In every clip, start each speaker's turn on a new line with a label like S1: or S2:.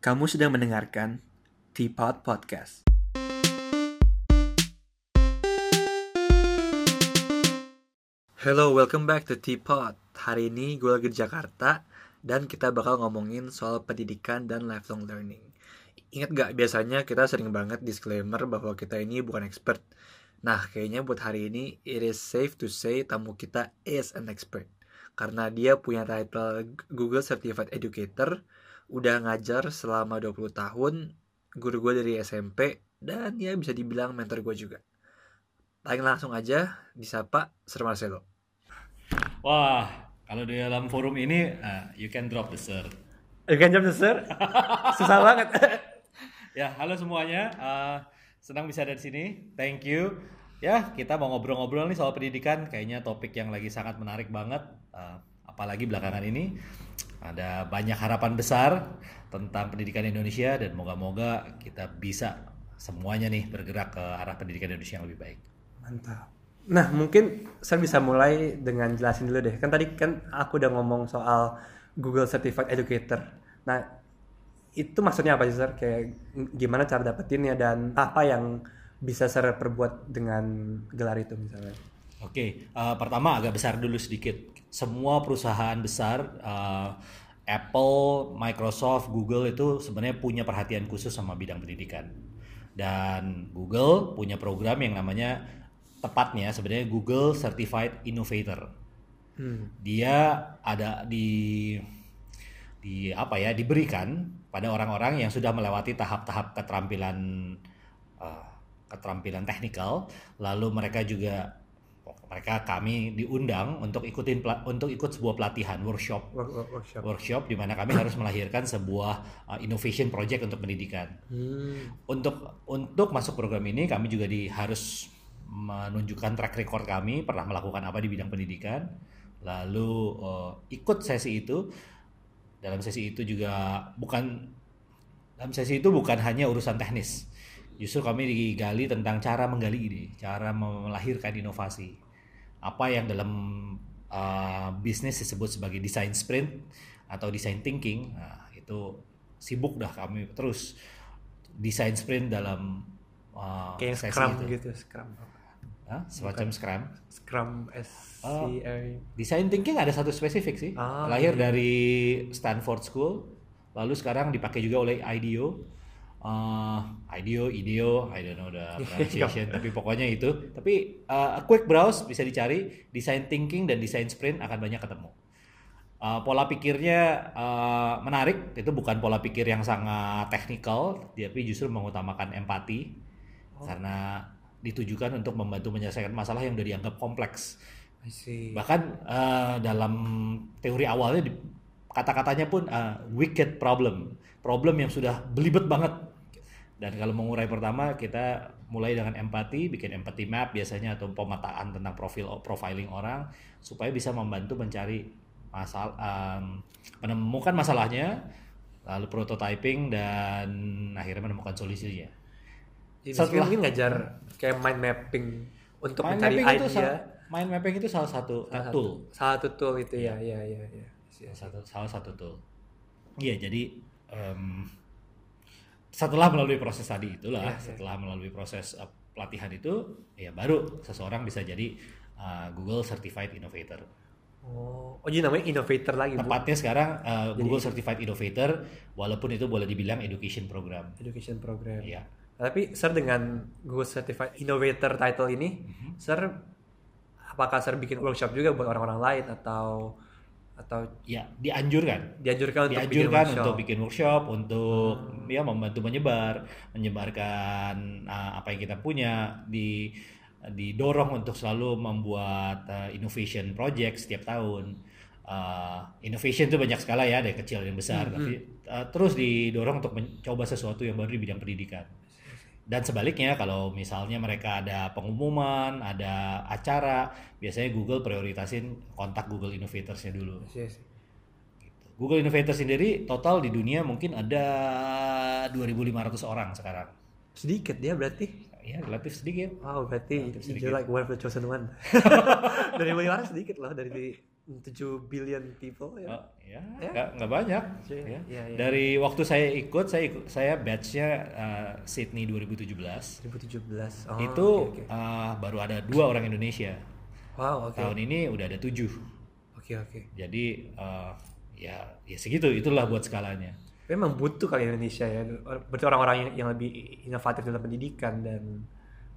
S1: Kamu sedang mendengarkan Teapot Podcast. Hello, welcome back to Teapot. Hari ini gue lagi di Jakarta dan kita bakal ngomongin soal pendidikan dan lifelong learning. Ingat gak, biasanya kita sering banget disclaimer bahwa kita ini bukan expert. Nah, kayaknya buat hari ini, it is safe to say tamu kita is an expert. Karena dia punya title Google Certified Educator, udah ngajar selama 20 tahun, guru gue dari SMP, dan ya bisa dibilang mentor gue juga. Paling langsung aja disapa Sir Marcelo.
S2: Wah, kalau di dalam forum ini, uh, you can drop the sir.
S1: You can jump Sir? Susah banget.
S2: Ya, halo semuanya. Uh, senang bisa ada di sini. Thank you. Ya, kita mau ngobrol-ngobrol nih soal pendidikan. Kayaknya topik yang lagi sangat menarik banget. Uh, apalagi belakangan ini ada banyak harapan besar tentang pendidikan Indonesia dan moga-moga kita bisa semuanya nih bergerak ke arah pendidikan Indonesia yang lebih baik.
S1: Mantap. Nah, mungkin saya bisa mulai dengan jelasin dulu deh. Kan tadi kan aku udah ngomong soal Google Certified Educator. Nah, itu maksudnya apa sih, Sir? Kayak gimana cara dapetinnya dan apa yang bisa Sir perbuat dengan gelar itu misalnya?
S2: Oke, uh, pertama agak besar dulu sedikit. Semua perusahaan besar, uh, Apple, Microsoft, Google itu sebenarnya punya perhatian khusus sama bidang pendidikan. Dan Google punya program yang namanya tepatnya sebenarnya Google Certified Innovator.
S1: Hmm.
S2: Dia ada di di apa ya diberikan pada orang-orang yang sudah melewati tahap-tahap keterampilan uh, keterampilan teknikal, lalu mereka juga mereka kami diundang untuk ikutin untuk ikut sebuah pelatihan workshop
S1: Work- work- workshop.
S2: workshop di mana kami harus melahirkan sebuah uh, innovation project untuk pendidikan.
S1: Hmm.
S2: Untuk untuk masuk program ini kami juga di harus menunjukkan track record kami pernah melakukan apa di bidang pendidikan. Lalu uh, ikut sesi itu. Dalam sesi itu juga bukan dalam sesi itu bukan hanya urusan teknis. Justru kami digali tentang cara menggali ide, cara melahirkan inovasi. Apa yang dalam uh, bisnis disebut sebagai design sprint atau design thinking. Nah, itu sibuk dah kami terus design sprint dalam uh,
S1: Kayak
S2: sesi
S1: Scrum
S2: itu.
S1: gitu, Scrum.
S2: Hah? semacam Scrum.
S1: Scrum S C A.
S2: Design thinking ada satu spesifik sih.
S1: Ah,
S2: Lahir dari Stanford School, lalu sekarang dipakai juga oleh IDEO. Uh, IDEO, IDEO, I don't know the pronunciation, tapi pokoknya itu. Tapi uh, a quick browse bisa dicari design thinking dan design sprint akan banyak ketemu. Uh, pola pikirnya uh, menarik, itu bukan pola pikir yang sangat teknikal, tapi justru mengutamakan empati karena ditujukan untuk membantu menyelesaikan masalah yang udah dianggap kompleks. Bahkan eh, dalam teori awalnya kata-katanya pun eh, wicked problem, problem yang sudah belibet banget. Dan kalau mengurai pertama kita mulai dengan empati, bikin empathy map biasanya atau pemetaan tentang profil profiling orang supaya bisa membantu mencari masalah em, menemukan masalahnya, lalu prototyping dan akhirnya menemukan solusinya.
S1: Jadi
S2: Setelah-
S1: mungkin ngajar kayak mind mapping untuk
S2: Mind
S1: mencari
S2: mapping itu
S1: idea.
S2: salah, mind mapping itu salah satu
S1: Salah satu-
S2: tool.
S1: Salah satu tool itu ya, ya, ya, ya.
S2: salah satu salah satu tool. Iya, jadi em, setelah melalui proses tadi itulah,
S1: Iya, iya.
S2: setelah melalui proses eh, pelatihan itu, ya baru seseorang bisa jadi eh, Google Certified Innovator.
S1: Oh, oh jadi namanya innovator lagi, Bu.
S2: Tepatnya sekarang eh, Google Certified Innovator, walaupun itu boleh dibilang education program.
S1: Education program.
S2: Iya.
S1: Tapi Sir dengan Google Certified Innovator title ini,
S2: Mhm.
S1: Sir apakah Sir bikin workshop juga buat orang-orang lain atau atau
S2: Ya, dianjurkan.
S1: dianjurkan untuk bikin
S2: dianjurkan
S1: workshop?
S2: untuk bikin workshop untuk ya membantu menyebar menyebarkan uh, apa yang kita punya di didorong untuk selalu membuat uh, innovation project setiap tahun Uh, innovation itu banyak skala ya dari kecil dan besar tapi uh, terus didorong untuk mencoba sesuatu yang baru di bidang pendidikan dan sebaliknya kalau misalnya mereka ada pengumuman ada acara biasanya Google prioritasin kontak Google Innovatorsnya dulu
S1: Iya sih.
S2: Google Innovator sendiri total di dunia mungkin ada 2.500 orang sekarang.
S1: Sedikit dia berarti.
S2: Ya relatif sedikit.
S1: Wow, berarti
S2: Relatif
S1: you're
S2: sedikit.
S1: like one of the chosen one. dari mana sedikit loh dari 7 billion people ya.
S2: Oh, ya,
S1: Ya.
S2: nggak nggak banyak. Ya.
S1: iya, iya.
S2: Dari waktu saya ikut, saya ikut, saya batchnya uh, Sydney 2017.
S1: 2017. Oh,
S2: itu
S1: oke, oke.
S2: uh, baru ada dua orang Indonesia.
S1: Wow, oke.
S2: Tahun ini udah ada tujuh.
S1: Oke, oke.
S2: Jadi uh, ya ya segitu. Itulah buat skalanya.
S1: Memang butuh kali Indonesia ya. Berarti orang-orang yang, yang lebih inovatif dalam pendidikan dan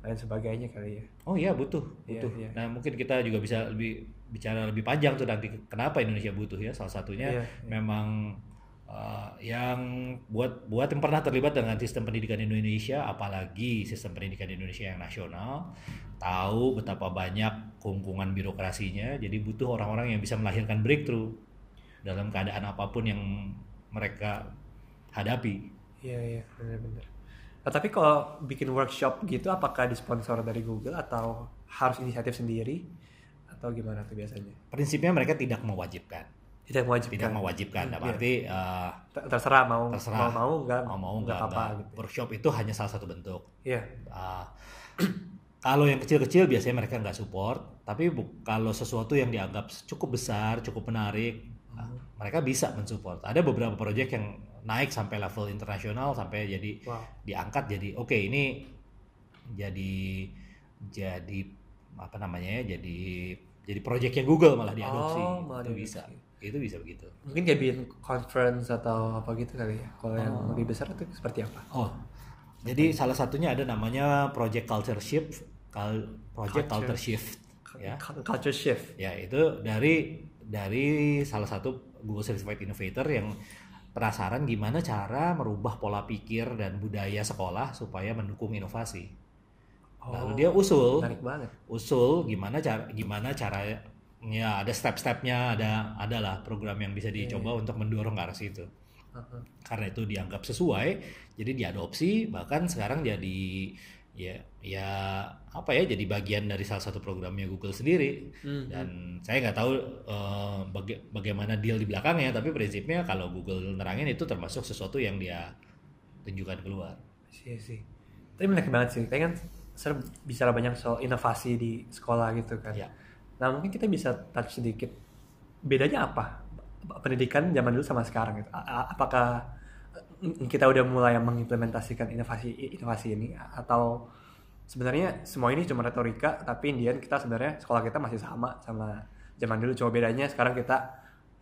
S1: lain sebagainya kali ya.
S2: Oh iya butuh,
S1: Iya,
S2: butuh.
S1: iya.
S2: Nah mungkin kita juga bisa lebih bicara lebih panjang tuh nanti kenapa Indonesia butuh ya. Salah satunya
S1: Iya, iya.
S2: memang uh, yang buat buat yang pernah terlibat dengan sistem pendidikan Indonesia, apalagi sistem pendidikan Indonesia yang nasional, tahu betapa banyak kungkungan birokrasinya. Jadi butuh orang-orang yang bisa melahirkan breakthrough dalam keadaan apa pun yang mereka hadapi.
S1: Iya, iya, benar-benar. Nah, tapi kalau bikin workshop gitu apakah disponsor dari Google atau harus inisiatif sendiri atau gimana tuh biasanya?
S2: Prinsipnya mereka tidak mewajibkan.
S1: Tidak mewajibkan.
S2: Tidak mewajibkan. Dalam
S1: Iya.
S2: arti uh,
S1: Ter- Terserah mau
S2: terserah
S1: mau mau enggak
S2: mau mau
S1: enggak
S2: nggak
S1: apa
S2: nggak.
S1: gitu.
S2: workshop itu hanya salah satu bentuk
S1: Iya.
S2: Ah, kalau yang kecil-kecil biasanya mereka nggak support tapi bu- kalau sesuatu yang dianggap cukup besar cukup menarik
S1: Hmm.
S2: mereka bisa mensupport ada beberapa proyek yang naik sampai level internasional sampai jadi
S1: Wow.
S2: diangkat jadi oke ini jadi jadi apa namanya ya jadi jadi proyeknya Google malah diadopsi
S1: Oh, malah
S2: itu bisa itu bisa begitu
S1: Mungkin bikin conference atau apa gitu kali ya. Kalau yang
S2: Oh.
S1: lebih besar itu seperti apa?
S2: Oh, jadi salah satunya ada namanya Project Culture Shift, Cal- Project
S1: Culture.
S2: Culture Shift, ya,
S1: Cul- Culture shift.
S2: ya itu dari dari salah satu Google Certified Innovator yang penasaran gimana cara merubah pola pikir dan budaya sekolah supaya mendukung inovasi. Lalu
S1: Oh,
S2: dia usul,
S1: Menarik banget.
S2: usul gimana cara gimana caranya ada step-stepnya, ada adalah program yang bisa dicoba untuk mendorong ke arah situ karena itu dianggap sesuai jadi diadopsi bahkan sekarang jadi ya ya apa ya jadi bagian dari salah satu programnya Google sendiri
S1: Hmm,
S2: dan saya nggak tahu eh, baga- bagaimana deal di belakangnya tapi prinsipnya kalau Google nerangin itu termasuk sesuatu yang dia tunjukkan keluar
S1: Iya sih. Tapi menarik banget sih. Kita kan sering bicara banyak soal inovasi di sekolah gitu kan.
S2: Ya.
S1: Nah mungkin kita bisa touch sedikit. Bedanya apa? Pendidikan zaman dulu sama sekarang gitu. A- Apakah kita udah mulai mengimplementasikan inovasi inovasi ini atau sebenarnya semua ini cuma retorika tapi Indian kita sebenarnya sekolah kita masih sama sama zaman dulu. Cuma bedanya sekarang kita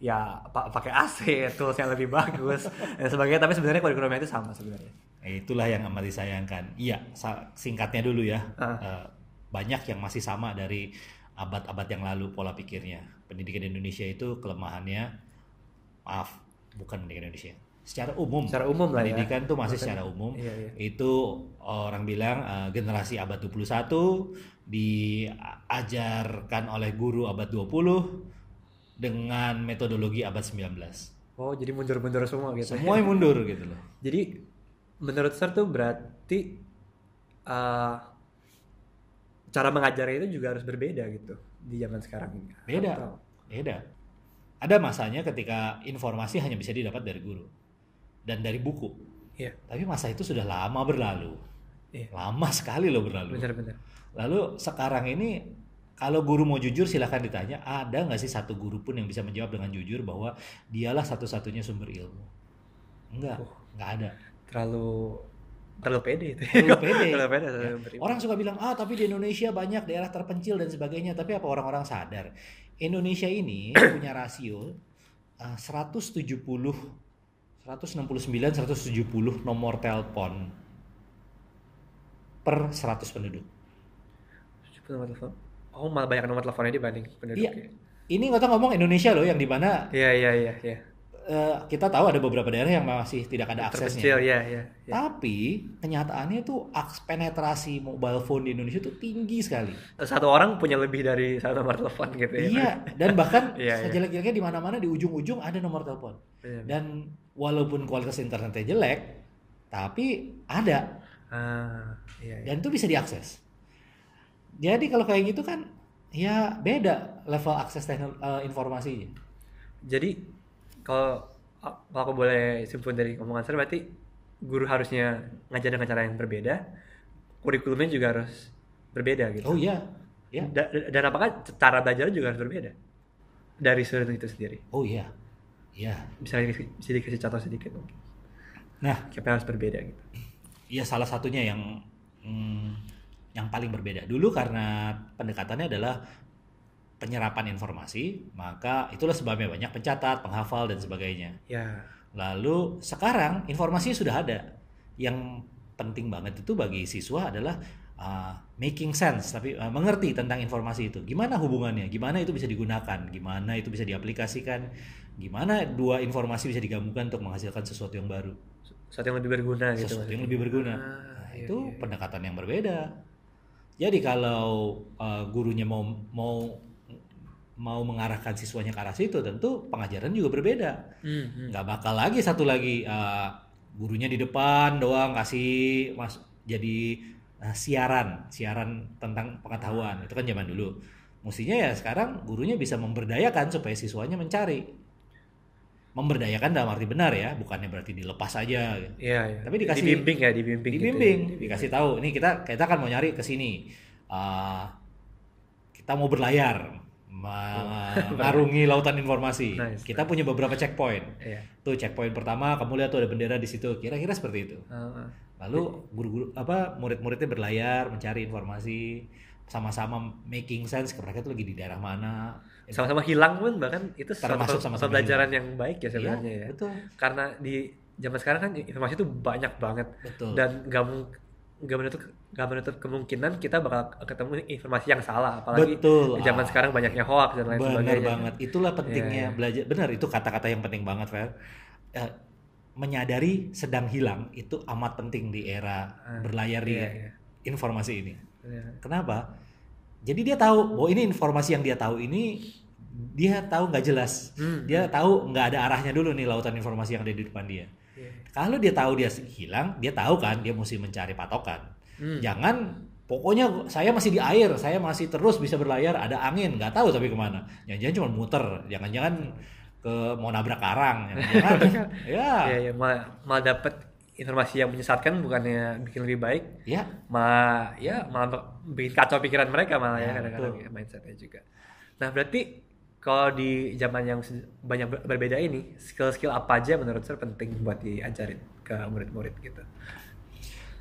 S1: ya pa- pakai AC tools yang lebih bagus dan sebagainya. Tapi sebenarnya kurikulumnya itu sama sebenarnya.
S2: Eh, itulah yang amat disayangkan. Iya singkatnya dulu ya. Eh, banyak yang masih sama dari abad-abad yang lalu pola pikirnya. Pendidikan Indonesia itu kelemahannya maaf bukan pendidikan Indonesia secara umum.
S1: Secara umum lah ya.
S2: Pendidikan tuh masih secara umum.
S1: Iya, iya.
S2: itu orang bilang eh, generasi abad 21 diajarkan oleh guru abad 20 dengan metodologi abad 19
S1: oh jadi mundur-mundur semua gitu
S2: semuanya mundur gitu loh.
S1: Jadi menurut Sir tuh berarti uh, cara mengajarnya itu juga harus berbeda gitu di zaman sekarang ini?
S2: Beda.
S1: Atau-
S2: beda. Ada masanya ketika informasi hanya bisa didapat dari guru dan dari buku
S1: iya
S2: tapi masa itu sudah lama berlalu
S1: Iya.
S2: lama sekali loh berlalu
S1: benar-benar
S2: Lalu sekarang ini kalau guru mau jujur silahkan ditanya ada nggak sih satu guru pun yang bisa menjawab dengan jujur bahwa dialah satu-satunya sumber ilmu? Enggak,
S1: Oh.
S2: nggak ada.
S1: terlalu terlalu pede itu
S2: Terlalu pede.
S1: terlalu pede
S2: Ya.
S1: terlalu.
S2: Orang suka bilang ah tapi di Indonesia banyak daerah terpencil dan sebagainya. Tapi apa orang-orang sadar Indonesia ini punya rasio uh, 170 169 170 nomor telepon per 100 penduduk.
S1: nomor telepon oh malah banyak nomor teleponnya dibanding penduduk
S2: Iya. Ini nggak tahu ngomong Indonesia loh yang di mana
S1: iya iya iya iya
S2: eh, kita tahu ada beberapa daerah yang masih tidak ada aksesnya.
S1: terpencil ya ya, ya.
S2: Tapi kenyataannya tuh aks penetrasi mobile phone di Indonesia tuh tinggi sekali.
S1: satu orang punya lebih dari satu nomor telepon gitu ya
S2: Iya, dan bahkan
S1: Iya, iya.
S2: sejelek-jeleknya di mana-mana di ujung-ujung ada nomor telepon.
S1: Iya.
S2: Dan walaupun kualitas internetnya jelek, tapi ada
S1: ah iya, iya.
S2: dan itu bisa diakses. Jadi kalau kayak gitu kan ya beda level akses teknol eh, informasinya.
S1: Jadi kalau kalau aku boleh simpulkan dari omongan saya berarti guru harusnya ngajar dengan cara yang berbeda, kurikulumnya juga harus berbeda gitu.
S2: Oh iya, ya.
S1: Da- da- dan apakah cara belajar juga harus berbeda? dari student itu sendiri
S2: Oh iya, iya.
S1: bisa dikasih, bisa dikasih contoh sedikit mungkin
S2: Nah,
S1: apa yang harus berbeda gitu
S2: Iya salah satunya yang hmm, yang paling berbeda dulu karena pendekatannya adalah penyerapan informasi maka itulah sebabnya banyak pencatat, penghafal dan sebagainya.
S1: ya
S2: Lalu sekarang informasi sudah ada. Yang penting banget itu bagi siswa adalah uh, making sense tapi uh, mengerti tentang informasi itu. Gimana hubungannya? Gimana itu bisa digunakan? Gimana itu bisa diaplikasikan? Gimana dua informasi bisa digabungkan untuk menghasilkan sesuatu yang baru?
S1: sesuatu yang lebih berguna gitu
S2: sesuatu yang
S1: maksudnya.
S2: lebih berguna.
S1: Ah,
S2: Nah,
S1: iya,
S2: itu
S1: iya.
S2: pendekatan yang berbeda. Jadi kalau uh, gurunya mau mau mau mengarahkan siswanya ke arah situ, tentu pengajaran juga berbeda.
S1: Hmm, hmm.
S2: Nggak bakal lagi satu lagi uh, gurunya di depan doang kasih mas jadi uh, siaran siaran tentang pengetahuan itu kan zaman dulu. Mestinya ya sekarang gurunya bisa memberdayakan supaya siswanya mencari. Memberdayakan dalam arti benar ya, bukannya berarti dilepas aja.
S1: Iya, iya.
S2: Tapi dikasih-
S1: dibimbing ya, dibimbing. gitu
S2: dibimbing,
S1: ya.
S2: dikasih tahu. Ini kita kita kan mau nyari ke sini. Uh, kita mau berlayar, mengarungi lautan informasi.
S1: Nice.
S2: Kita punya beberapa checkpoint.
S1: Iya.
S2: Tuh checkpoint pertama, kamu lihat tuh ada bendera di situ. Kira-kira seperti itu. Lalu guru-guru apa murid-muridnya berlayar, mencari informasi, sama-sama making sense. Mereka tuh lagi di daerah mana.
S1: sama-sama hilang pun bahkan itu
S2: Termasuk
S1: suatu
S2: sama-sama
S1: pembelajaran yang baik ya
S2: Iya,
S1: sebenarnya ya.
S2: betul.
S1: Karena di zaman sekarang kan informasi itu banyak banget
S2: Betul.
S1: dan mung- nggak menutup nggak menutup kemungkinan kita bakal ketemu informasi yang salah apalagi
S2: Betul.
S1: di zaman
S2: Ah.
S1: sekarang banyaknya hoax dan lain
S2: Benar
S1: sebagainya.
S2: banget. Itulah pentingnya
S1: iya.
S2: belajar. Benar itu kata-kata yang penting banget, Fer. Eh, menyadari sedang hilang itu amat penting di era
S1: Ah,
S2: berlayar di
S1: iya, iya.
S2: informasi ini.
S1: Iya.
S2: Kenapa? Jadi dia tahu bahwa ini informasi yang dia tahu ini dia tahu nggak jelas.
S1: Hmm.
S2: Dia tahu nggak ada arahnya dulu nih lautan informasi yang ada di depan dia.
S1: Iya.
S2: Kalau dia tahu dia hilang, dia tahu kan dia mesti mencari patokan.
S1: Hmm.
S2: Jangan pokoknya saya masih di air, saya masih terus bisa berlayar, ada angin, nggak tahu tapi ke mana. Jangan-jangan cuma muter, jangan-jangan ke mau nabrak karang, jangan. ya,
S1: Iya, iya, malah, malah dapat informasi yang menyesatkan bukannya bikin lebih baik,
S2: ya,
S1: malah ya malah bikin kacau pikiran mereka malah ya,
S2: Ya,
S1: kadang-kadang ya, mindsetnya juga. Nah berarti kalau di zaman yang banyak ber- berbeda ini, skill-skill apa aja menurut saya penting buat diajarin ke murid-murid gitu?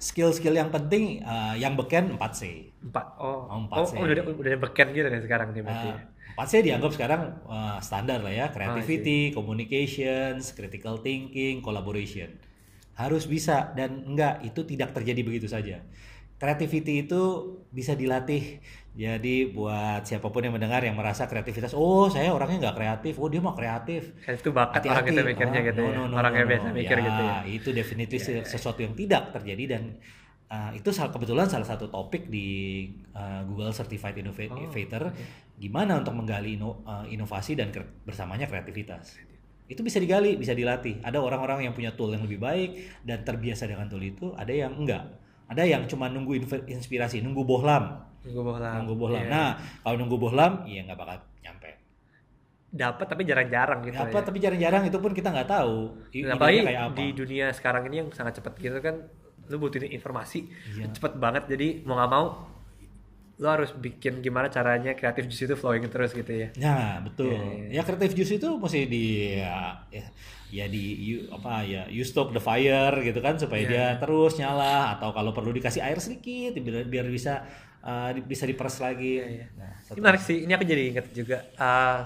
S2: skill-skill yang penting eh, yang beken 4C.
S1: Empat. Oh,
S2: Oh, empat
S1: oh,
S2: sih.
S1: oh, udah udah beken gitu nih sekarang nih berarti.
S2: Uh. 4C dianggap sekarang eh, standar lah ya, creativity, communications, critical thinking, collaboration. Harus bisa dan enggak itu tidak terjadi begitu saja. Creativity itu bisa dilatih. Jadi buat siapa pun yang mendengar yang merasa kreativitas, oh saya orangnya nggak kreatif, oh dia mah kreatif.
S1: Itu bakat orang kita mikirnya
S2: Ah,
S1: gitu
S2: no,
S1: ya.
S2: no, no,
S1: orang
S2: no,
S1: yang
S2: no.
S1: biasa mikir
S2: Ya,
S1: gitu ya.
S2: Itu definitely sesuatu yang tidak terjadi dan uh, itu kebetulan salah satu topik di uh, Google Certified
S1: Oh,
S2: Innovator gimana untuk menggali ino- uh, inovasi dan kre- bersamanya kreativitas. Itu bisa digali, bisa dilatih. Ada orang-orang yang punya tool yang lebih baik dan terbiasa dengan tool itu, ada yang enggak. Ada yang cuma nunggu inspirasi, nunggu bohlam,
S1: Nunggu bohlam.
S2: nunggu bohlam.
S1: Iya.
S2: Nah, kalau nunggu bohlam, iya nggak bakal nyampe.
S1: dapat tapi jarang-jarang gitu
S2: Apa?
S1: ya.
S2: Tapi jarang-jarang itu pun kita nggak tahu.
S1: Nah, apalagi
S2: kayak apa.
S1: di dunia sekarang ini yang sangat cepat gitu kan lu butuh informasi
S2: Iya.
S1: cepet banget jadi mau nggak mau lu harus bikin gimana caranya kreatif di situ flowing terus gitu ya
S2: Nah, betul.
S1: Iya, iya.
S2: Ya kreatif juice itu mesti di ya, ya, ya di you- apa ya you stoke the fire gitu kan supaya
S1: Iya,
S2: dia terus nyala atau kalau perlu dikasih air sedikit biar biar bisa uh, bisa diperes lagi.
S1: Iya, iya.
S2: Nah,
S1: Ini menarik sih ini aku jadi inget juga uh,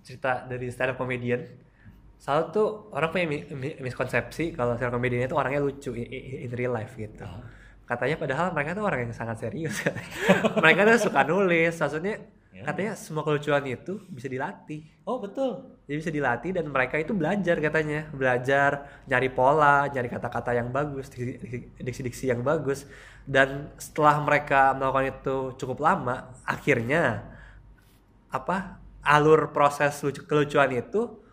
S1: cerita dari stand up comedian Salah tuh orang punya mi- mi- miskonsepsi kalau stand up comedian itu orangnya lucu i- i- in real life gitu.
S2: Ah.
S1: Katanya padahal mereka tuh orang yang sangat serius. mereka tuh suka nulis, maksudnya
S2: Ya.
S1: katanya semua kelucuan itu bisa dilatih.
S2: Oh, betul.
S1: Jadi bisa dilatih dan mereka itu belajar katanya, belajar nyari pola, nyari kata-kata yang bagus, diksi- diksi-diksi yang bagus. Dan setelah mereka melakukan itu cukup lama, akhirnya apa alur proses lucu- kelucuan itu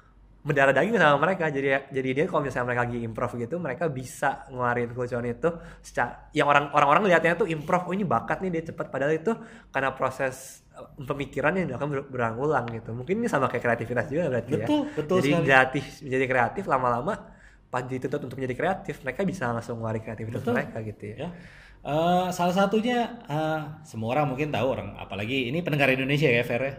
S1: mendarah daging sama mereka. Jadi jadi dia kalau misalnya mereka lagi improv gitu, mereka bisa ngeluarin kelucuan itu secara yang orang orang-orang lihatnya tuh improv, oh ini bakat nih dia cepat padahal itu karena proses eh, pemikiran yang dilakukan ber- berulang-ulang gitu. Mungkin ini sama kayak kreativitas juga berarti ya.
S2: Betul, betul
S1: Jadi
S2: sekali.
S1: dilatih menjadi kreatif lama-lama pas dituntut untuk menjadi kreatif, mereka bisa langsung ngeluarin kreativitas
S2: Betul.
S1: mereka gitu ya.
S2: Ya. Eh, salah satunya eh, semua orang mungkin tahu orang apalagi ini pendengar Indonesia ya Fer ya.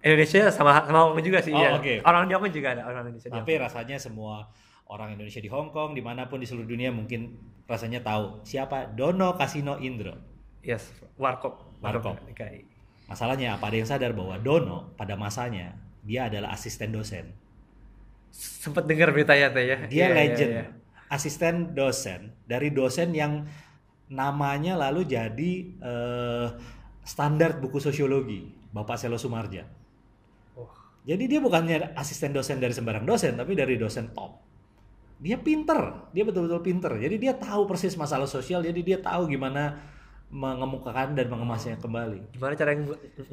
S1: Indonesia sama sama Hong Kong juga sih
S2: Oh,
S1: ya.
S2: oke.
S1: Orang di Hong Kong juga ada orang Indonesia di
S2: Tapi rasanya semua orang Indonesia di Hong Kong, di mana pun di seluruh dunia mungkin rasanya tahu siapa Dono Kasino Indro.
S1: Yes, Warkop.
S2: Warkop.
S1: DKI.
S2: Masalahnya apa ada yang sadar bahwa Dono pada masanya dia adalah asisten dosen.
S1: Sempet dengar beritanya teh ya.
S2: Dia
S1: Iya, iya,
S2: legend,
S1: iya.
S2: asisten dosen dari dosen yang namanya lalu jadi eh, standar buku sosiologi, Bapak Selo Sumarja. Jadi dia bukannya asisten dosen dari sembarang dosen, tapi dari dosen top. Dia pinter, dia betul-betul pinter. Jadi dia tahu persis masalah sosial, jadi dia tahu gimana mengemukakan dan mengemasnya kembali.
S1: Gimana cara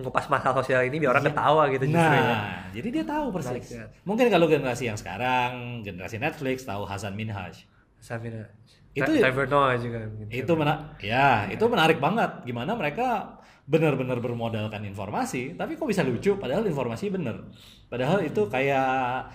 S1: ngupas masalah sosial ini biar orang
S2: Iya.
S1: ketawa gitu justru ya.
S2: Nah, jadi dia tahu
S1: Menarik
S2: persis.
S1: banget.
S2: Mungkin kalau generasi yang sekarang, generasi Netflix tahu Hasan Minhaj.
S1: Sabina.
S2: Itu-
S1: Itu juga. mungkin.
S2: Itu mena ya, itu menarik banget. Gimana mereka benar-benar bermodalkan informasi, tapi kok bisa lucu padahal informasi benar. Padahal itu kayak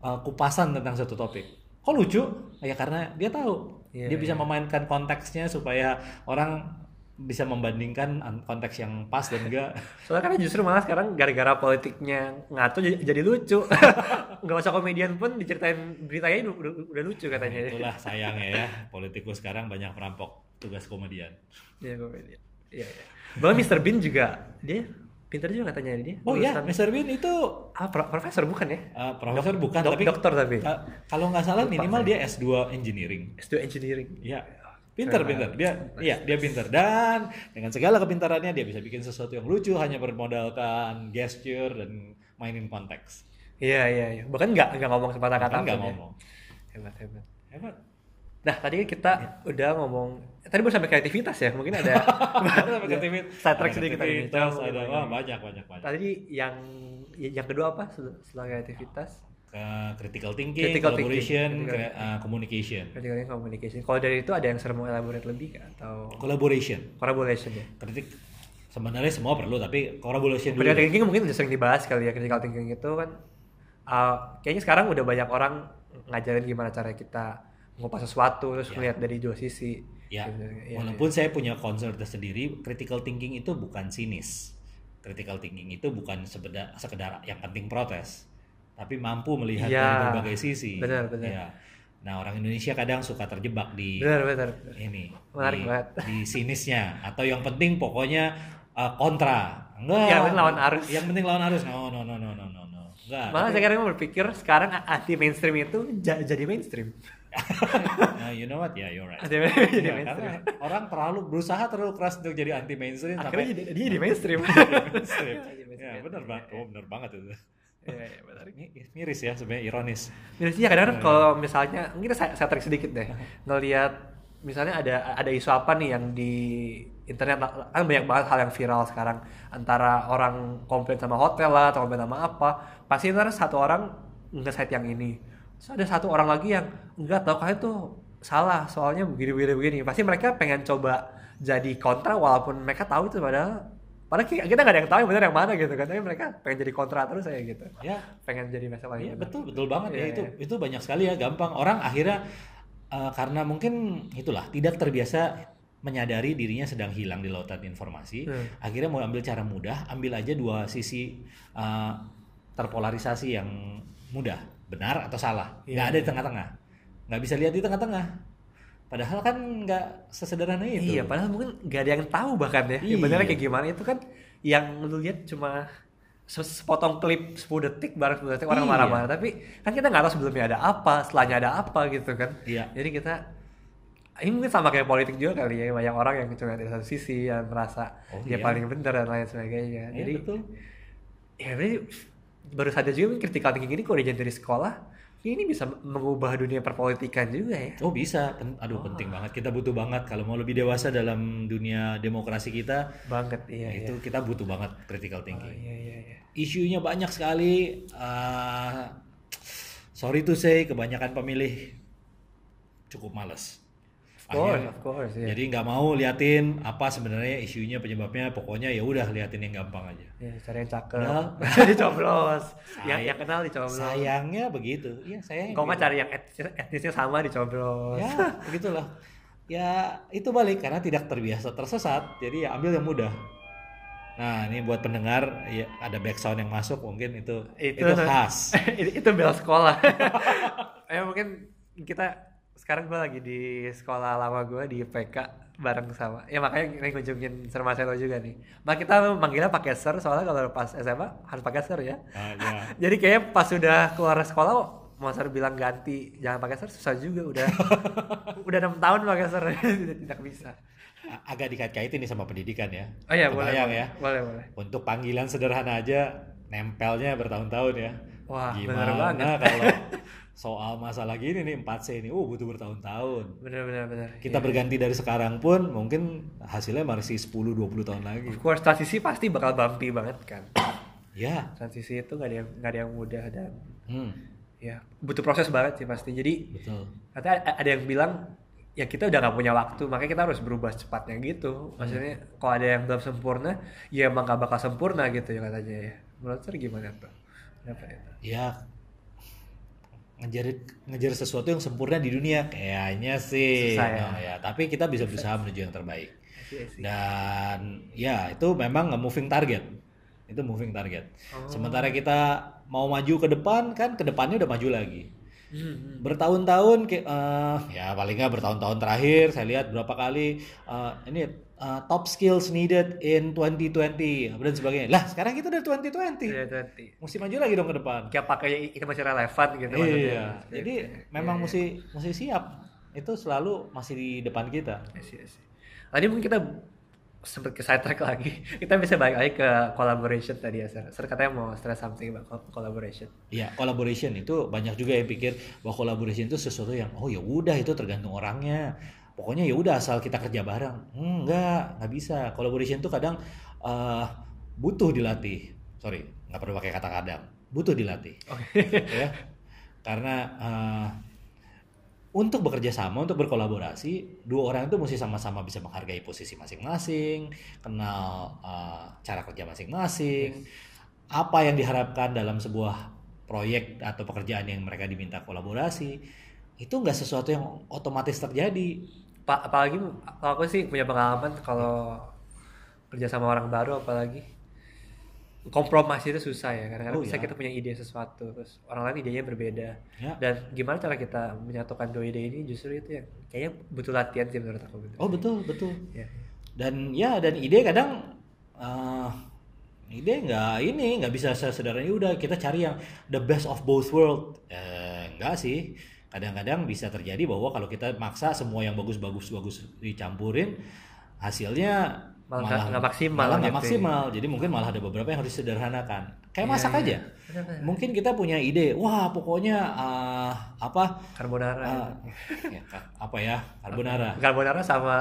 S2: uh, kupasan tentang satu topik. Kok lucu? Ya karena dia tahu.
S1: Iya,
S2: dia bisa memainkan konteksnya supaya orang bisa membandingkan an- konteks yang pas dan enggak.
S1: Soalnya kan justru malah sekarang gara-gara politiknya ngatur jadi, jadi lucu. Nggak usah komedian pun diceritain beritanya udah, udah, lucu katanya.
S2: Itulah sayangnya ya, politikus sekarang banyak merampok tugas komedian.
S1: Iya komedian. Iya, iya. Bahkan Mr. Bean juga dia pintar juga katanya dia.
S2: Oh iya, Mr. Bean itu
S1: ah, pro- profesor bukan ya?
S2: uh, profesor bukan,
S1: Dok-
S2: tapi
S1: dokter tapi.
S2: uh, kalau nggak salah minimal dia S2 engineering.
S1: S2 engineering.
S2: Iya, pinter pinter. Dia, iya dia pinter dan dengan segala kepintarannya dia bisa bikin sesuatu yang lucu hanya bermodalkan gesture dan mainin konteks.
S1: Iya iya iya. Bahkan nggak nggak ngomong sepatah kata
S2: nggak
S1: ya.
S2: ngomong.
S1: Hebat hebat.
S2: Hebat.
S1: Nah tadi kan kita udah ngomong eh, tadi baru sampai kreativitas ya mungkin ada
S2: Sampai kreativit-
S1: Side track sedikit tadi.
S2: kreativitas, ada
S1: ngomong
S2: wah, banyak banyak banyak.
S1: tadi yang yang kedua apa setelah kreativitas
S2: Ke critical thinking,
S1: Critical
S2: collaboration,
S1: thinking.
S2: uh, communication,
S1: critical communication kalau dari itu ada yang serem elaborate lebih kah? atau
S2: collaboration.
S1: collaboration ya
S2: Kritik sebenarnya semua perlu tapi collaboration dulu.
S1: critical thinking mungkin udah sering dibahas kali ya critical thinking itu kan uh, kayaknya sekarang udah banyak orang ngajarin gimana cara kita ngupas sesuatu terus
S2: Ya.
S1: melihat dari dua sisi
S2: Ya,
S1: Gitu, ya,
S2: walaupun saya punya concern tersendiri, critical thinking itu bukan sinis. Critical thinking itu bukan sebeda, sekedar yang penting protes, tapi mampu melihat
S1: Iya,
S2: dari berbagai sisi.
S1: benar, benar.
S2: Ya. Nah, orang Indonesia kadang suka terjebak di
S1: benar benar
S2: ini,
S1: Menarik
S2: di,
S1: banget.
S2: di sinisnya atau yang penting pokoknya uh, kontra. Enggak.
S1: Yang penting lawan arus.
S2: Yang penting lawan arus. No, no, no, no, no, no. Enggak.
S1: malah
S2: tapi-
S1: saya kadang berpikir sekarang anti mainstream itu ja- jadi mainstream
S2: nah, you know what? Ya, you're right.
S1: anti mainstream. Jadi
S2: Ya,
S1: mainstream
S2: orang terlalu berusaha terlalu keras untuk jadi anti mainstream
S1: akhirnya jadi dia jadi mainstream.
S2: Mainstream.
S1: Jadi mainstream.
S2: ya benar banget. oh benar banget itu.
S1: Iya, iya,
S2: ini miris ya sebenarnya ironis.
S1: Misalnya ya kadang-kadang kalau misalnya mungkin saya, saya tarik sedikit deh. Ngelihat misalnya ada ada isu apa nih yang di internet kan banyak banget hal yang viral sekarang. Antara orang komplain sama hotel lah atau komplain sama apa. Pasti ntar satu orang nge-site yang ini terus ada satu orang lagi yang enggak tahu kalian tuh salah soalnya begini begini begini pasti mereka pengen coba jadi kontra walaupun mereka tahu itu padahal padahal kita nggak ada yang tahu yang benar yang mana gitu kan tapi mereka pengen jadi kontra terus saya gitu
S2: ya
S1: pengen jadi masalah benar.
S2: betul betul banget ya
S1: Iya,
S2: itu
S1: iya.
S2: itu banyak sekali ya gampang orang akhirnya eh, karena mungkin itulah tidak terbiasa menyadari dirinya sedang hilang di lautan informasi
S1: Hmm.
S2: akhirnya mau ambil cara mudah ambil aja dua sisi eh, terpolarisasi yang mudah benar atau salah
S1: Iya.
S2: nggak ada di tengah-tengah nggak bisa lihat di tengah-tengah padahal kan nggak sesederhana itu
S1: Iya, padahal mungkin gak ada yang tahu bahkan ya.
S2: Iya.
S1: Benernya kayak gimana itu kan yang lu lihat cuma se- sepotong klip 10 detik bareng 10 detik orang
S2: Iya.
S1: marah-marah tapi kan kita nggak tahu sebelumnya ada apa setelahnya ada apa gitu kan
S2: Iya.
S1: jadi kita ini mungkin sama kayak politik juga kali ya banyak orang yang cuma dari satu sisi yang merasa
S2: Oh,
S1: dia
S2: iya.
S1: paling benar dan lain sebagainya
S2: Iya,
S1: jadi
S2: betul
S1: ya berarti baru sadar juga critical thinking ini kalau diajarin dari sekolah ini bisa mengubah dunia perpolitikan juga ya
S2: Oh bisa, aduh penting banget. Kita butuh banget kalau mau lebih dewasa dalam dunia demokrasi kita,
S1: banget iya
S2: itu
S1: iya.
S2: kita butuh banget critical
S1: Oh,
S2: thinking.
S1: iya iya iya
S2: Isunya banyak sekali. uh, sorry to say, kebanyakan pemilih cukup males.
S1: Course,
S2: Akhirnya-
S1: of course, iya.
S2: Jadi nggak mau liatin apa sebenarnya isunya penyebabnya. Pokoknya ya udah liatin yang gampang aja.
S1: Ya, cari yang cakep.
S2: Nah.
S1: dicoblos. yang, yang kenal dicoblos.
S2: Sayangnya begitu. Iya saya.
S1: Kau mah cari yang etnis, etnisnya sama dicoblos.
S2: ya begitulah ya itu balik karena tidak terbiasa tersesat jadi ya ambil yang mudah Nah, ini buat pendengar ya ada background yang masuk mungkin itu itu,
S1: Itu-
S2: khas.
S1: itu, itu bel sekolah ya mungkin kita sekarang gue lagi di sekolah lama gue di PK bareng sama ya makanya ini kunjungin Sir Marcelo juga nih nah kita manggilnya pakai Sir soalnya kalau pas SMA harus pakai Sir ya
S2: Ah, ya.
S1: jadi kayaknya pas sudah keluar sekolah mau Sir bilang ganti jangan pakai Sir susah juga udah udah enam tahun pakai Sir tidak tidak bisa
S2: Agak dikait-kaitin nih sama pendidikan ya.
S1: oh iya boleh
S2: Kebayang
S1: boleh,
S2: ya.
S1: boleh boleh
S2: Untuk panggilan sederhana aja nempelnya bertahun-tahun ya.
S1: Wah, bener
S2: Gimana
S1: banget.
S2: kalau soal masalah gini nih 4C ini, oh butuh bertahun-tahun.
S1: bener bener bener
S2: Kita berganti dari sekarang pun mungkin hasilnya masih 10 20 tahun lagi.
S1: of course transisi pasti bakal bumpy banget kan.
S2: Ya.
S1: transisi itu nggak ada yang nggak ada yang mudah dan
S2: Hmm,
S1: ya butuh proses banget sih pasti. Jadi
S2: betul.
S1: katanya ada yang bilang ya kita udah nggak punya waktu makanya kita harus berubah cepatnya gitu. Maksudnya kalau ada yang belum sempurna ya emang gak bakal sempurna gitu ya katanya ya. Menurut Sir gimana tuh? Kenapa itu
S2: Ya ngejar ngejar sesuatu yang sempurna di dunia kayaknya sih.
S1: Susah ya.
S2: Nah, ya, tapi kita bisa berusaha menuju yang terbaik. Dan ya itu memang moving target. Itu moving target.
S1: Oh.
S2: Sementara kita mau maju ke depan kan ke depannya udah maju lagi.
S1: Hmm,
S2: Bertahun-tahun kayak eh, ya paling nggak bertahun-tahun terakhir saya lihat berapa kali eh, ini eh, top skills needed in 2020 dan sebagainya. Lah, sekarang kita udah 2020.
S1: Iya, nanti.
S2: Mesti maju lagi dong ke depan.
S1: Kayak pakai itu masih relevan gitu maksudnya.
S2: Iya. Jadi memang mesti mesti siap. Itu selalu masih di depan kita.
S1: Iya iya. Tadi mungkin kita sempat ke sidetrack lagi. Kita bisa balik lagi ke collaboration tadi ya, Sir. Sir katanya mau stress something about co- collaboration.
S2: Iya, collaboration itu banyak juga yang pikir bahwa collaboration itu sesuatu yang oh ya udah itu tergantung orangnya. Pokoknya ya udah asal kita kerja bareng. Hmm, enggak, nggak bisa. Collaboration itu kadang eh, butuh dilatih. Sorry, nggak perlu pakai kata kadang. Butuh dilatih. ya. Karena eh, untuk bekerja sama, untuk berkolaborasi, dua orang itu mesti sama-sama bisa menghargai posisi masing-masing, kenal eh, cara kerja masing-masing, apa yang diharapkan dalam sebuah proyek atau pekerjaan yang mereka diminta kolaborasi, itu nggak sesuatu yang otomatis terjadi.
S1: Pa- apalagi kalau aku sih punya pengalaman kalau kerja sama orang baru apalagi kompromi itu susah ya karena
S2: Oh,
S1: bisa
S2: iya.
S1: kita punya ide sesuatu terus orang lain idenya berbeda
S2: Ya.
S1: dan gimana cara kita menyatukan dua ide ini justru itu yang kayaknya butuh latihan sih menurut aku
S2: Oh betul betul.
S1: ya.
S2: Dan ya dan ide kadang eh, ide nggak ini nggak bisa sesederhana "Ya udah kita cari yang the best of both world. Eh, enggak sih. Kadang-kadang bisa terjadi bahwa kalau kita maksa semua yang bagus-bagus bagus dicampurin hasilnya
S1: Malah nggak- nggak maksimal
S2: malah nggak
S1: gitu.
S2: maksimal. Jadi mungkin malah ada beberapa yang harus disederhanakan. Kayak
S1: Iya,
S2: masak
S1: iya.
S2: aja. Mungkin kita punya ide, wah pokoknya eh, apa
S1: carbonara
S2: eh, ya, ka- apa ya carbonara.
S1: carbonara sama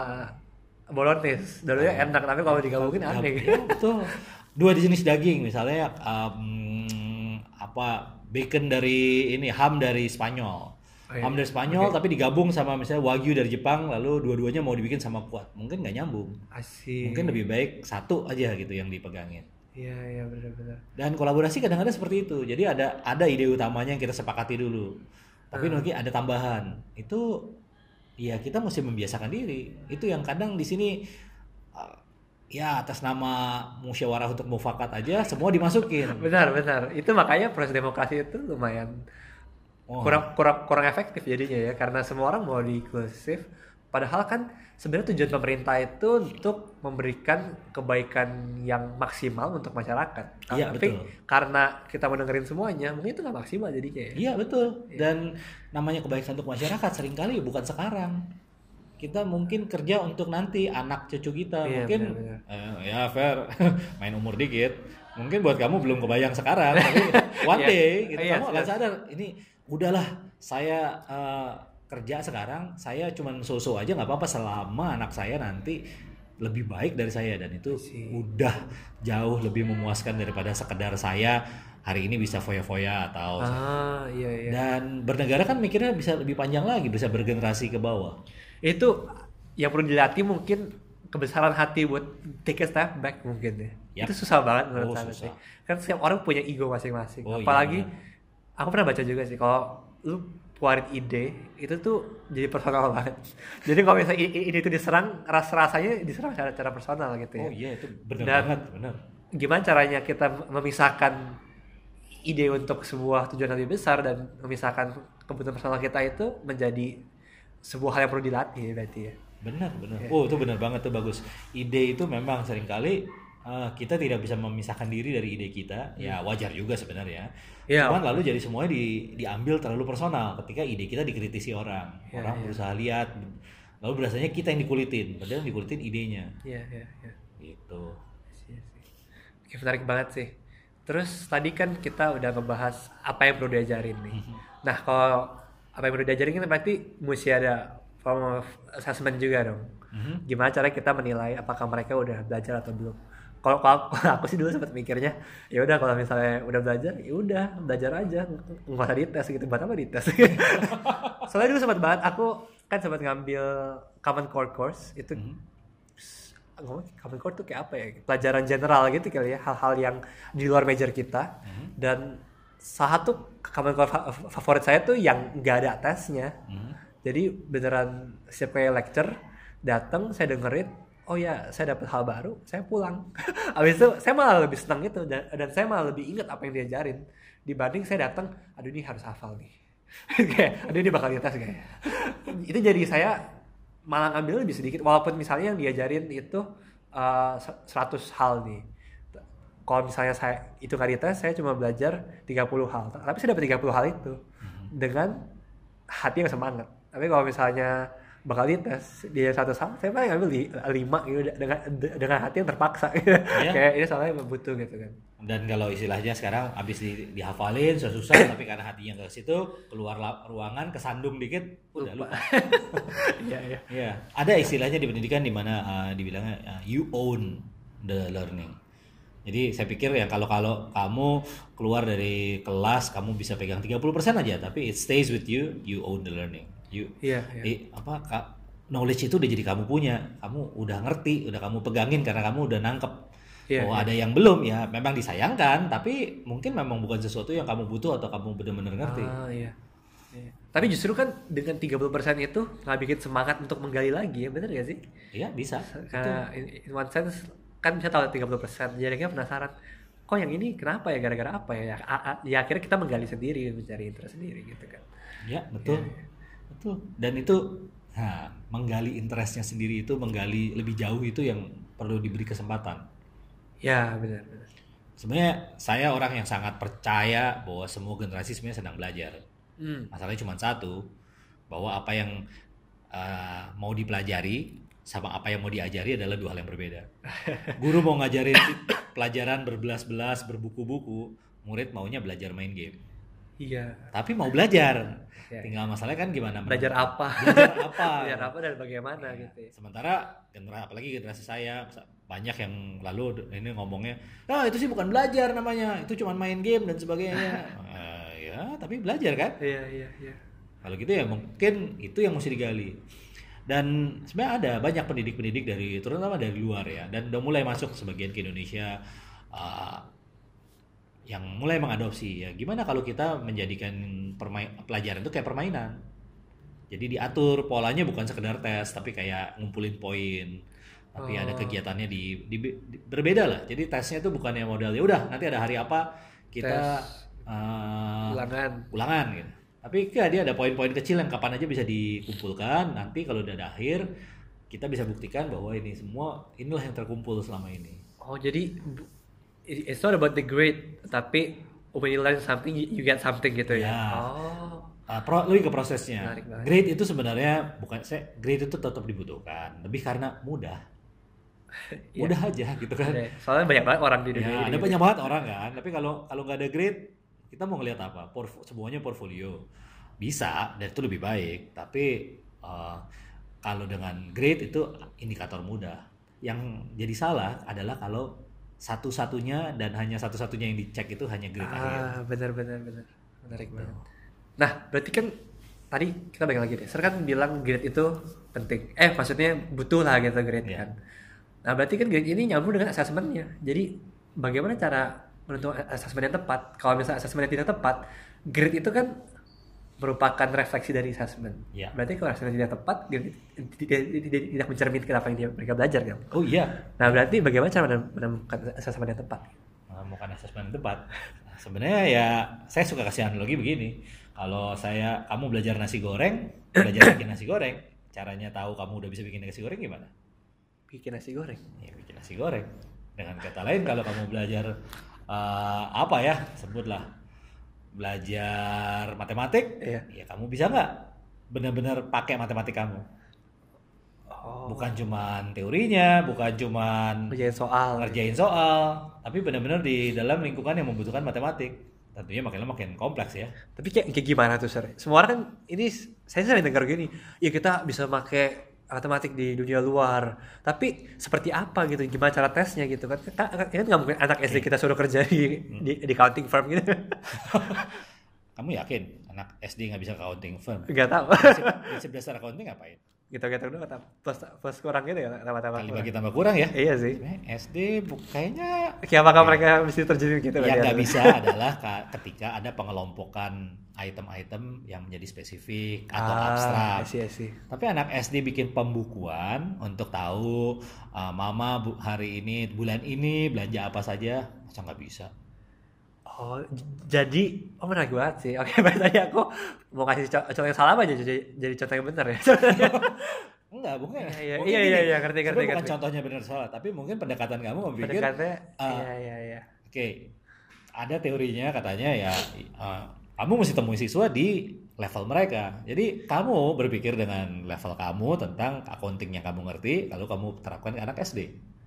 S1: bolognese dulunya enak tapi kalau digabungin
S2: Ya,
S1: aneh
S2: ya, betul. Dua jenis daging misalnya um, apa bacon dari ini ham dari Spanyol.
S1: Oh, iya.
S2: Ham dari Spanyol tapi digabung sama misalnya wagyu dari Jepang lalu dua-duanya mau dibikin sama kuat. Mungkin nggak nyambung.
S1: asik
S2: Mungkin lebih baik satu aja gitu yang dipegangin.
S1: iya iya benar-benar
S2: Dan kolaborasi kadang-kadang seperti itu. Jadi ada ada ide utamanya yang kita sepakati dulu. Tapi
S1: Hmm.
S2: mungkin ada tambahan. Itu ya kita mesti membiasakan diri. Itu yang kadang di sini uh, ya atas nama musyawarah untuk mufakat aja semua dimasukin.
S1: benar benar itu makanya proses demokrasi itu lumayan
S2: Oh.
S1: kurang kurang kurang efektif jadinya ya karena semua orang mau diinklusif padahal kan sebenarnya tujuan pemerintah itu untuk memberikan kebaikan yang maksimal untuk masyarakat
S2: Iya,
S1: tapi
S2: betul.
S1: karena kita mendengarin semuanya mungkin itu nggak maksimal jadinya ya
S2: Iya betul. Dan namanya kebaikan untuk masyarakat sering kali bukan sekarang. Kita mungkin kerja untuk nanti anak cucu kita.
S1: Iya,
S2: mungkin
S1: benar-benar.
S2: eh, ya fair main umur dikit. Mungkin buat kamu belum kebayang sekarang, tapi one
S1: Iya.
S2: day gitu
S1: Iya,
S2: kamu akan sadar ini udahlah saya eh, kerja sekarang, saya cuman so-so aja nggak apa-apa selama anak saya nanti lebih baik dari saya. Dan itu udah jauh lebih memuaskan daripada sekedar saya hari ini bisa foya-foya atau
S1: ah iya iya.
S2: Dan bernegara kan mikirnya bisa lebih panjang lagi, bisa bergenerasi ke bawah.
S1: itu yang perlu dilatih mungkin kebesaran hati buat take a step back mungkin ya.
S2: Yap.
S1: itu susah banget menurut
S2: Oh,
S1: saya kan setiap orang punya ego masing-masing
S2: Oh, iya,
S1: apalagi
S2: benar.
S1: Aku pernah baca juga sih kalau lu keluarin ide itu tuh jadi personal banget. Jadi kalau misalnya ide itu diserang, ras rasanya diserang secara, secara personal gitu ya.
S2: Oh iya itu benar banget, benar.
S1: Gimana caranya kita memisahkan ide untuk sebuah tujuan lebih besar dan memisahkan kebutuhan personal kita itu menjadi sebuah hal yang perlu dilatih berarti ya.
S2: Benar, benar.
S1: Iya.
S2: Oh, itu benar banget tuh bagus. Ide itu memang sering kali eh, kita tidak bisa memisahkan diri dari ide kita. Ya wajar juga sebenarnya.
S1: Hmm. Iya.
S2: Cuman lalu jadi semuanya di, diambil terlalu personal ketika ide kita dikritisi orang.
S1: Iya,
S2: orang
S1: iya.
S2: berusaha lihat lalu berasanya kita yang dikulitin, padahal yang dikulitin idenya.
S1: Iya, iya, iya.
S2: Gitu.
S1: Iya sih. Oke, menarik banget sih. Terus tadi kan kita udah ngebahas apa yang perlu diajarin nih. Nah, kalau apa yang perlu diajarin kan berarti mesti ada form of assessment juga dong.
S2: Mhm.
S1: Gimana cara kita menilai apakah mereka udah belajar atau belum? Kalau kalau aku sih dulu sempat mikirnya, ya udah kalau misalnya udah belajar, ya udah belajar aja, nggak usah dites gitu. Buat apa dites? Soalnya dulu sempat banget, aku kan sempat ngambil Common Core course itu
S2: Mhm.
S1: ngomong common core tuh kayak apa ya pelajaran general gitu kali ya hal-hal yang di luar major kita
S2: Mhm.
S1: dan salah satu common core fa- favorit saya tuh yang nggak ada tesnya
S2: Mhm.
S1: jadi beneran kayak lecture datang saya dengerin oh ya saya dapat hal baru saya pulang. Habis itu saya malah lebih senang gitu dan, dan saya malah lebih ingat apa yang diajarin dibanding saya datang aduh ini harus hafal nih. Kayak aduh ini bakal dites kayak itu jadi saya malah ngambil lebih sedikit walaupun misalnya yang diajarin itu uh, 100 hal nih. Kalau misalnya saya itu nggak dites saya cuma belajar 30 hal. Tapi saya dapat 30 hal itu dengan hati yang semangat. Tapi kalau misalnya bakal dites dia satu hal saya paling ngambil di lima gitu dengan dengan hati yang terpaksa
S2: Iya.
S1: kayak ini soalnya butuh gitu kan
S2: Dan kalau istilahnya sekarang habis di, dihafalin susah-susah tapi karena hatinya ke situ keluar ruangan kesandung dikit udah lupa.
S1: iya iya
S2: Iya, ada istilahnya di pendidikan di mana uh, dibilangnya uh, you own the learning. Jadi saya pikir ya kalau kalau kamu keluar dari kelas kamu bisa pegang 30% aja tapi it stays with you, you own the learning. You
S1: iya iya
S2: eh, apa Kak, knowledge itu udah jadi kamu punya. Kamu udah ngerti, udah kamu pegangin karena kamu udah nangkep.
S1: Iya,
S2: oh, ada yang belum ya, memang disayangkan, tapi mungkin memang bukan sesuatu yang kamu butuh atau kamu benar-benar ngerti.
S1: Ah, iya. Iya. Tapi justru kan dengan 30% itu nggak bikin semangat untuk menggali lagi ya, bener gak sih?
S2: Iya, bisa.
S1: Karena in, in one sense kan bisa tahu 30%, jadi kan penasaran, kok yang ini kenapa ya, gara-gara apa ya? Ya, ya akhirnya kita menggali sendiri, mencari interest sendiri gitu kan.
S2: Ya, betul.
S1: Iya,
S2: Betul. Dan itu nah, menggali interestnya sendiri itu menggali lebih jauh itu yang perlu diberi kesempatan.
S1: Ya benar benar.
S2: Sebenarnya saya orang yang sangat percaya bahwa semua generasi sebenarnya sedang belajar.
S1: Hmm.
S2: Masalahnya cuma satu, bahwa apa yang uh, mau dipelajari sama apa yang mau diajari adalah dua hal yang berbeda. Guru mau ngajarin pelajaran berbelas-belas, berbuku-buku, murid maunya belajar main game.
S1: Iya.
S2: Tapi mau belajar.
S1: Ya.
S2: Tinggal masalahnya kan gimana
S1: Belajar apa?
S2: belajar apa
S1: Belajar apa dan bagaimana
S2: Ya,
S1: gitu. ya.
S2: sementara generasi apalagi generasi saya banyak yang lalu ini ngomongnya ah itu sih bukan belajar namanya itu cuma main game dan sebagainya Eh, ya tapi belajar kan
S1: Iya iya iya.
S2: kalau gitu ya mungkin itu yang mesti digali dan sebenarnya ada banyak pendidik-pendidik dari terutama dari luar ya dan udah mulai masuk sebagian ke Indonesia uh, yang mulai mengadopsi ya gimana kalau kita menjadikan permain pelajaran itu kayak permainan jadi diatur polanya bukan sekedar tes tapi kayak ngumpulin poin tapi ada
S1: Oh.
S2: kegiatannya di, di- di- berbeda lah jadi tesnya itu bukan yang modal ya udah nanti ada hari apa kita
S1: Tes.
S2: uh,
S1: Ulangan.
S2: ulangan gitu. Tapi kan dia ada poin-poin kecil yang kapan aja bisa dikumpulkan. Nanti kalau udah ada akhir, kita bisa buktikan bahwa ini semua inilah yang terkumpul selama ini.
S1: Oh jadi it's not about the grade, tapi when you learn something you get something gitu ya.
S2: Ya.
S1: Oh.
S2: Uh, pro, lebih ke prosesnya. Grade itu sebenarnya bukan saya grade itu tetap dibutuhkan, lebih karena mudah.
S1: Iya.
S2: Mudah aja gitu kan.
S1: Ada. Soalnya banyak banget orang di dunia
S2: Ya,
S1: ini.
S2: ada banyak banget orang kan. Tapi kalau kalau nggak ada grade, kita mau ngelihat apa? Porf- semuanya portfolio. Bisa dan itu lebih baik. Tapi uh, kalau dengan grade itu indikator mudah. Yang jadi salah adalah kalau satu-satunya dan hanya satu-satunya yang dicek itu hanya grade akhir.
S1: Ah, benar benar benar. Menarik banget. Nah, berarti kan tadi kita balik lagi deh. Ser kan bilang grade itu penting. Eh, maksudnya butuh lah gitu grade
S2: Iya.
S1: kan. Nah, berarti kan grade ini nyambung dengan asesmennya. Jadi, bagaimana cara menentukan asesmen yang tepat? Kalau misalnya asesmen yang tidak tepat, grade itu kan merupakan refleksi dari assessment.
S2: Ya.
S1: Berarti kalau assessment tidak tepat, dia tidak, tidak, tidak mencerminkan apa yang dia, mereka belajar kan.
S2: Oh iya,
S1: Nah berarti bagaimana cara menem- menemukan assessment yang tepat?
S2: menemukan asesmen yang tepat. Nah, sebenarnya ya saya suka kasih analogi begini. Kalau saya kamu belajar nasi goreng, belajar bikin nasi goreng, caranya tahu kamu udah bisa bikin nasi goreng gimana?
S1: Bikin nasi goreng.
S2: Ya bikin nasi goreng. Dengan kata lain kalau kamu belajar eh, apa ya, sebutlah belajar matematik,
S1: Iya.
S2: ya kamu bisa nggak benar-benar pakai matematik kamu?
S1: Oh.
S2: Bukan cuman teorinya, bukan cuman
S1: Kerjain soal.
S2: ngerjain soal, tapi benar-benar di dalam lingkungan yang membutuhkan matematik. Tentunya makin lama makin kompleks ya.
S1: Tapi kayak, kayak gimana tuh sir? Semua orang kan ini saya sering dengar gini, ya kita bisa pakai matematik di dunia luar. Tapi seperti apa gitu? Gimana cara tesnya gitu kan? Kan kan nggak mungkin anak SD kita suruh kerja di, di, di accounting firm gitu.
S2: Kamu yakin anak SD nggak bisa accounting firm?
S1: Gak tahu.
S2: Prinsip, prinsip dasar accounting ngapain?
S1: Gitu gitu dulu kata plus plus kurang gitu ya tambah-tambah.
S2: Kali
S1: kurang.
S2: bagi tambah kurang ya?
S1: Iya sih.
S2: SD kayaknya
S1: Kayak apakah mereka mesti terjun gitu?
S2: yang nggak bisa adalah ka- ketika ada pengelompokan item-item yang menjadi spesifik atau
S1: Ah,
S2: abstrak.
S1: I see, I see.
S2: Tapi anak SD bikin pembukuan untuk tahu uh, mama bu, hari ini bulan ini belanja apa saja, masa nggak bisa?
S1: Oh, jadi, oh menarik banget sih. Oke, baik tadi aku mau kasih co- contoh yang salah aja jadi, jadi contoh yang benar ya.
S2: Enggak, bukan.
S1: Iya, iya,
S2: Mungkin
S1: iya, iya, iya, ngerti, ngerti,
S2: sebenarnya bukan
S1: ngerti.
S2: contohnya benar salah, tapi mungkin pendekatan kamu memikir,
S1: Pendekatnya,
S2: ah,
S1: iya iya iya.
S2: oke, ada teorinya katanya ya, uh, kamu mesti temui siswa di level mereka. Jadi kamu berpikir dengan level kamu tentang accounting yang kamu ngerti, lalu kamu terapkan ke anak SD.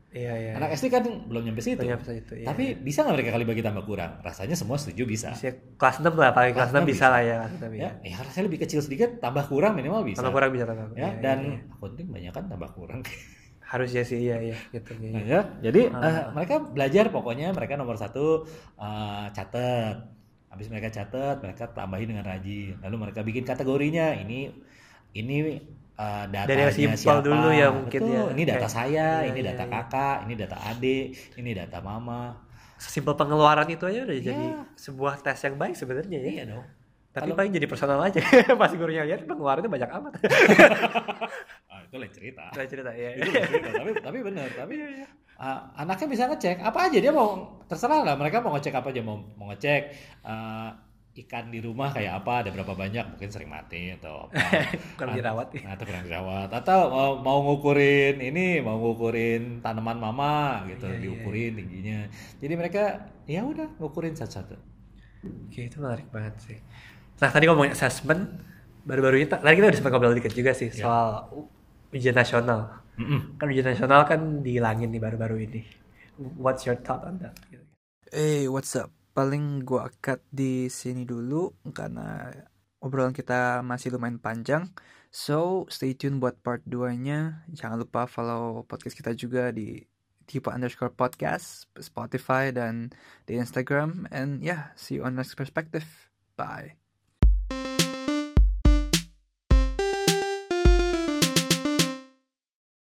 S1: Iya iya.
S2: Anak SD kan belum nyampe situ.
S1: Banyak pesan itu. Iya,
S2: Tapi bisa nggak mereka kali bagi tambah kurang? Rasanya semua setuju bisa.
S1: Bisa kelas 6 lah, paling kelas
S2: Kelas
S1: 6
S2: enam
S1: bisa
S2: bisa.
S1: lah ya. Kelas 6
S2: Ya,
S1: ya.
S2: ya rasanya lebih kecil sedikit, tambah kurang minimal bisa.
S1: Tambah kurang bisa tambah.
S2: Ya,
S1: Iya,
S2: dan
S1: iya, iya.
S2: accounting banyak kan tambah kurang.
S1: harusnya sih iya iya gitu. Iya,
S2: Nah,
S1: iya.
S2: ya, jadi
S1: Ah.
S2: eh, mereka belajar pokoknya mereka nomor satu eh, catat. Habis mereka catat, mereka tambahin dengan rajin. Lalu mereka bikin kategorinya. Ini ini eh,
S1: simpel
S2: siapa?
S1: dulu ya mungkin
S2: Betul,
S1: ya.
S2: Ini data
S1: Kayak-
S2: saya,
S1: iya,
S2: ini
S1: iya,
S2: data
S1: iya.
S2: kakak, ini data adik, ini data mama.
S1: Sesimpel pengeluaran itu aja udah
S2: Iya.
S1: jadi sebuah tes yang baik sebenarnya ya.
S2: Iya dong.
S1: Tapi
S2: Kalau-
S1: paling jadi personal aja. Pas gurunya lihat pengeluarannya banyak amat.
S2: Ah, itu lain cerita.
S1: Saya cerita ya.
S2: itu lain cerita. tapi tapi benar, tapi ah, anaknya bisa ngecek apa aja dia mau terserah lah mereka mau ngecek apa aja mau mau ngecek ah, ikan di rumah kayak apa ada berapa banyak mungkin sering mati atau apa
S1: Kurang dirawat ya.
S2: Nah, atau kurang dirawat atau mau, mau ngukurin ini mau ngukurin tanaman mama gitu
S1: Iya, iya,
S2: diukurin tingginya jadi mereka ya udah ngukurin satu-satu
S1: Oke, itu menarik banget sih. Nah, tadi ngomongin assessment, baru-baru ini, tadi kita udah sempat ngobrol dikit juga sih
S2: Ya.
S1: soal ujian nasional.
S2: Mm-mm.
S1: Kan ujian nasional kan dihilangin nih baru-baru ini. What's your thought on that?
S3: Eh, what's up? Paling gua cut di sini dulu karena obrolan kita masih lumayan panjang. So, stay tune buat part 2-nya. Jangan lupa follow podcast kita juga di tipe underscore podcast, Spotify, dan di Instagram. And yeah, see you on next perspective. Bye.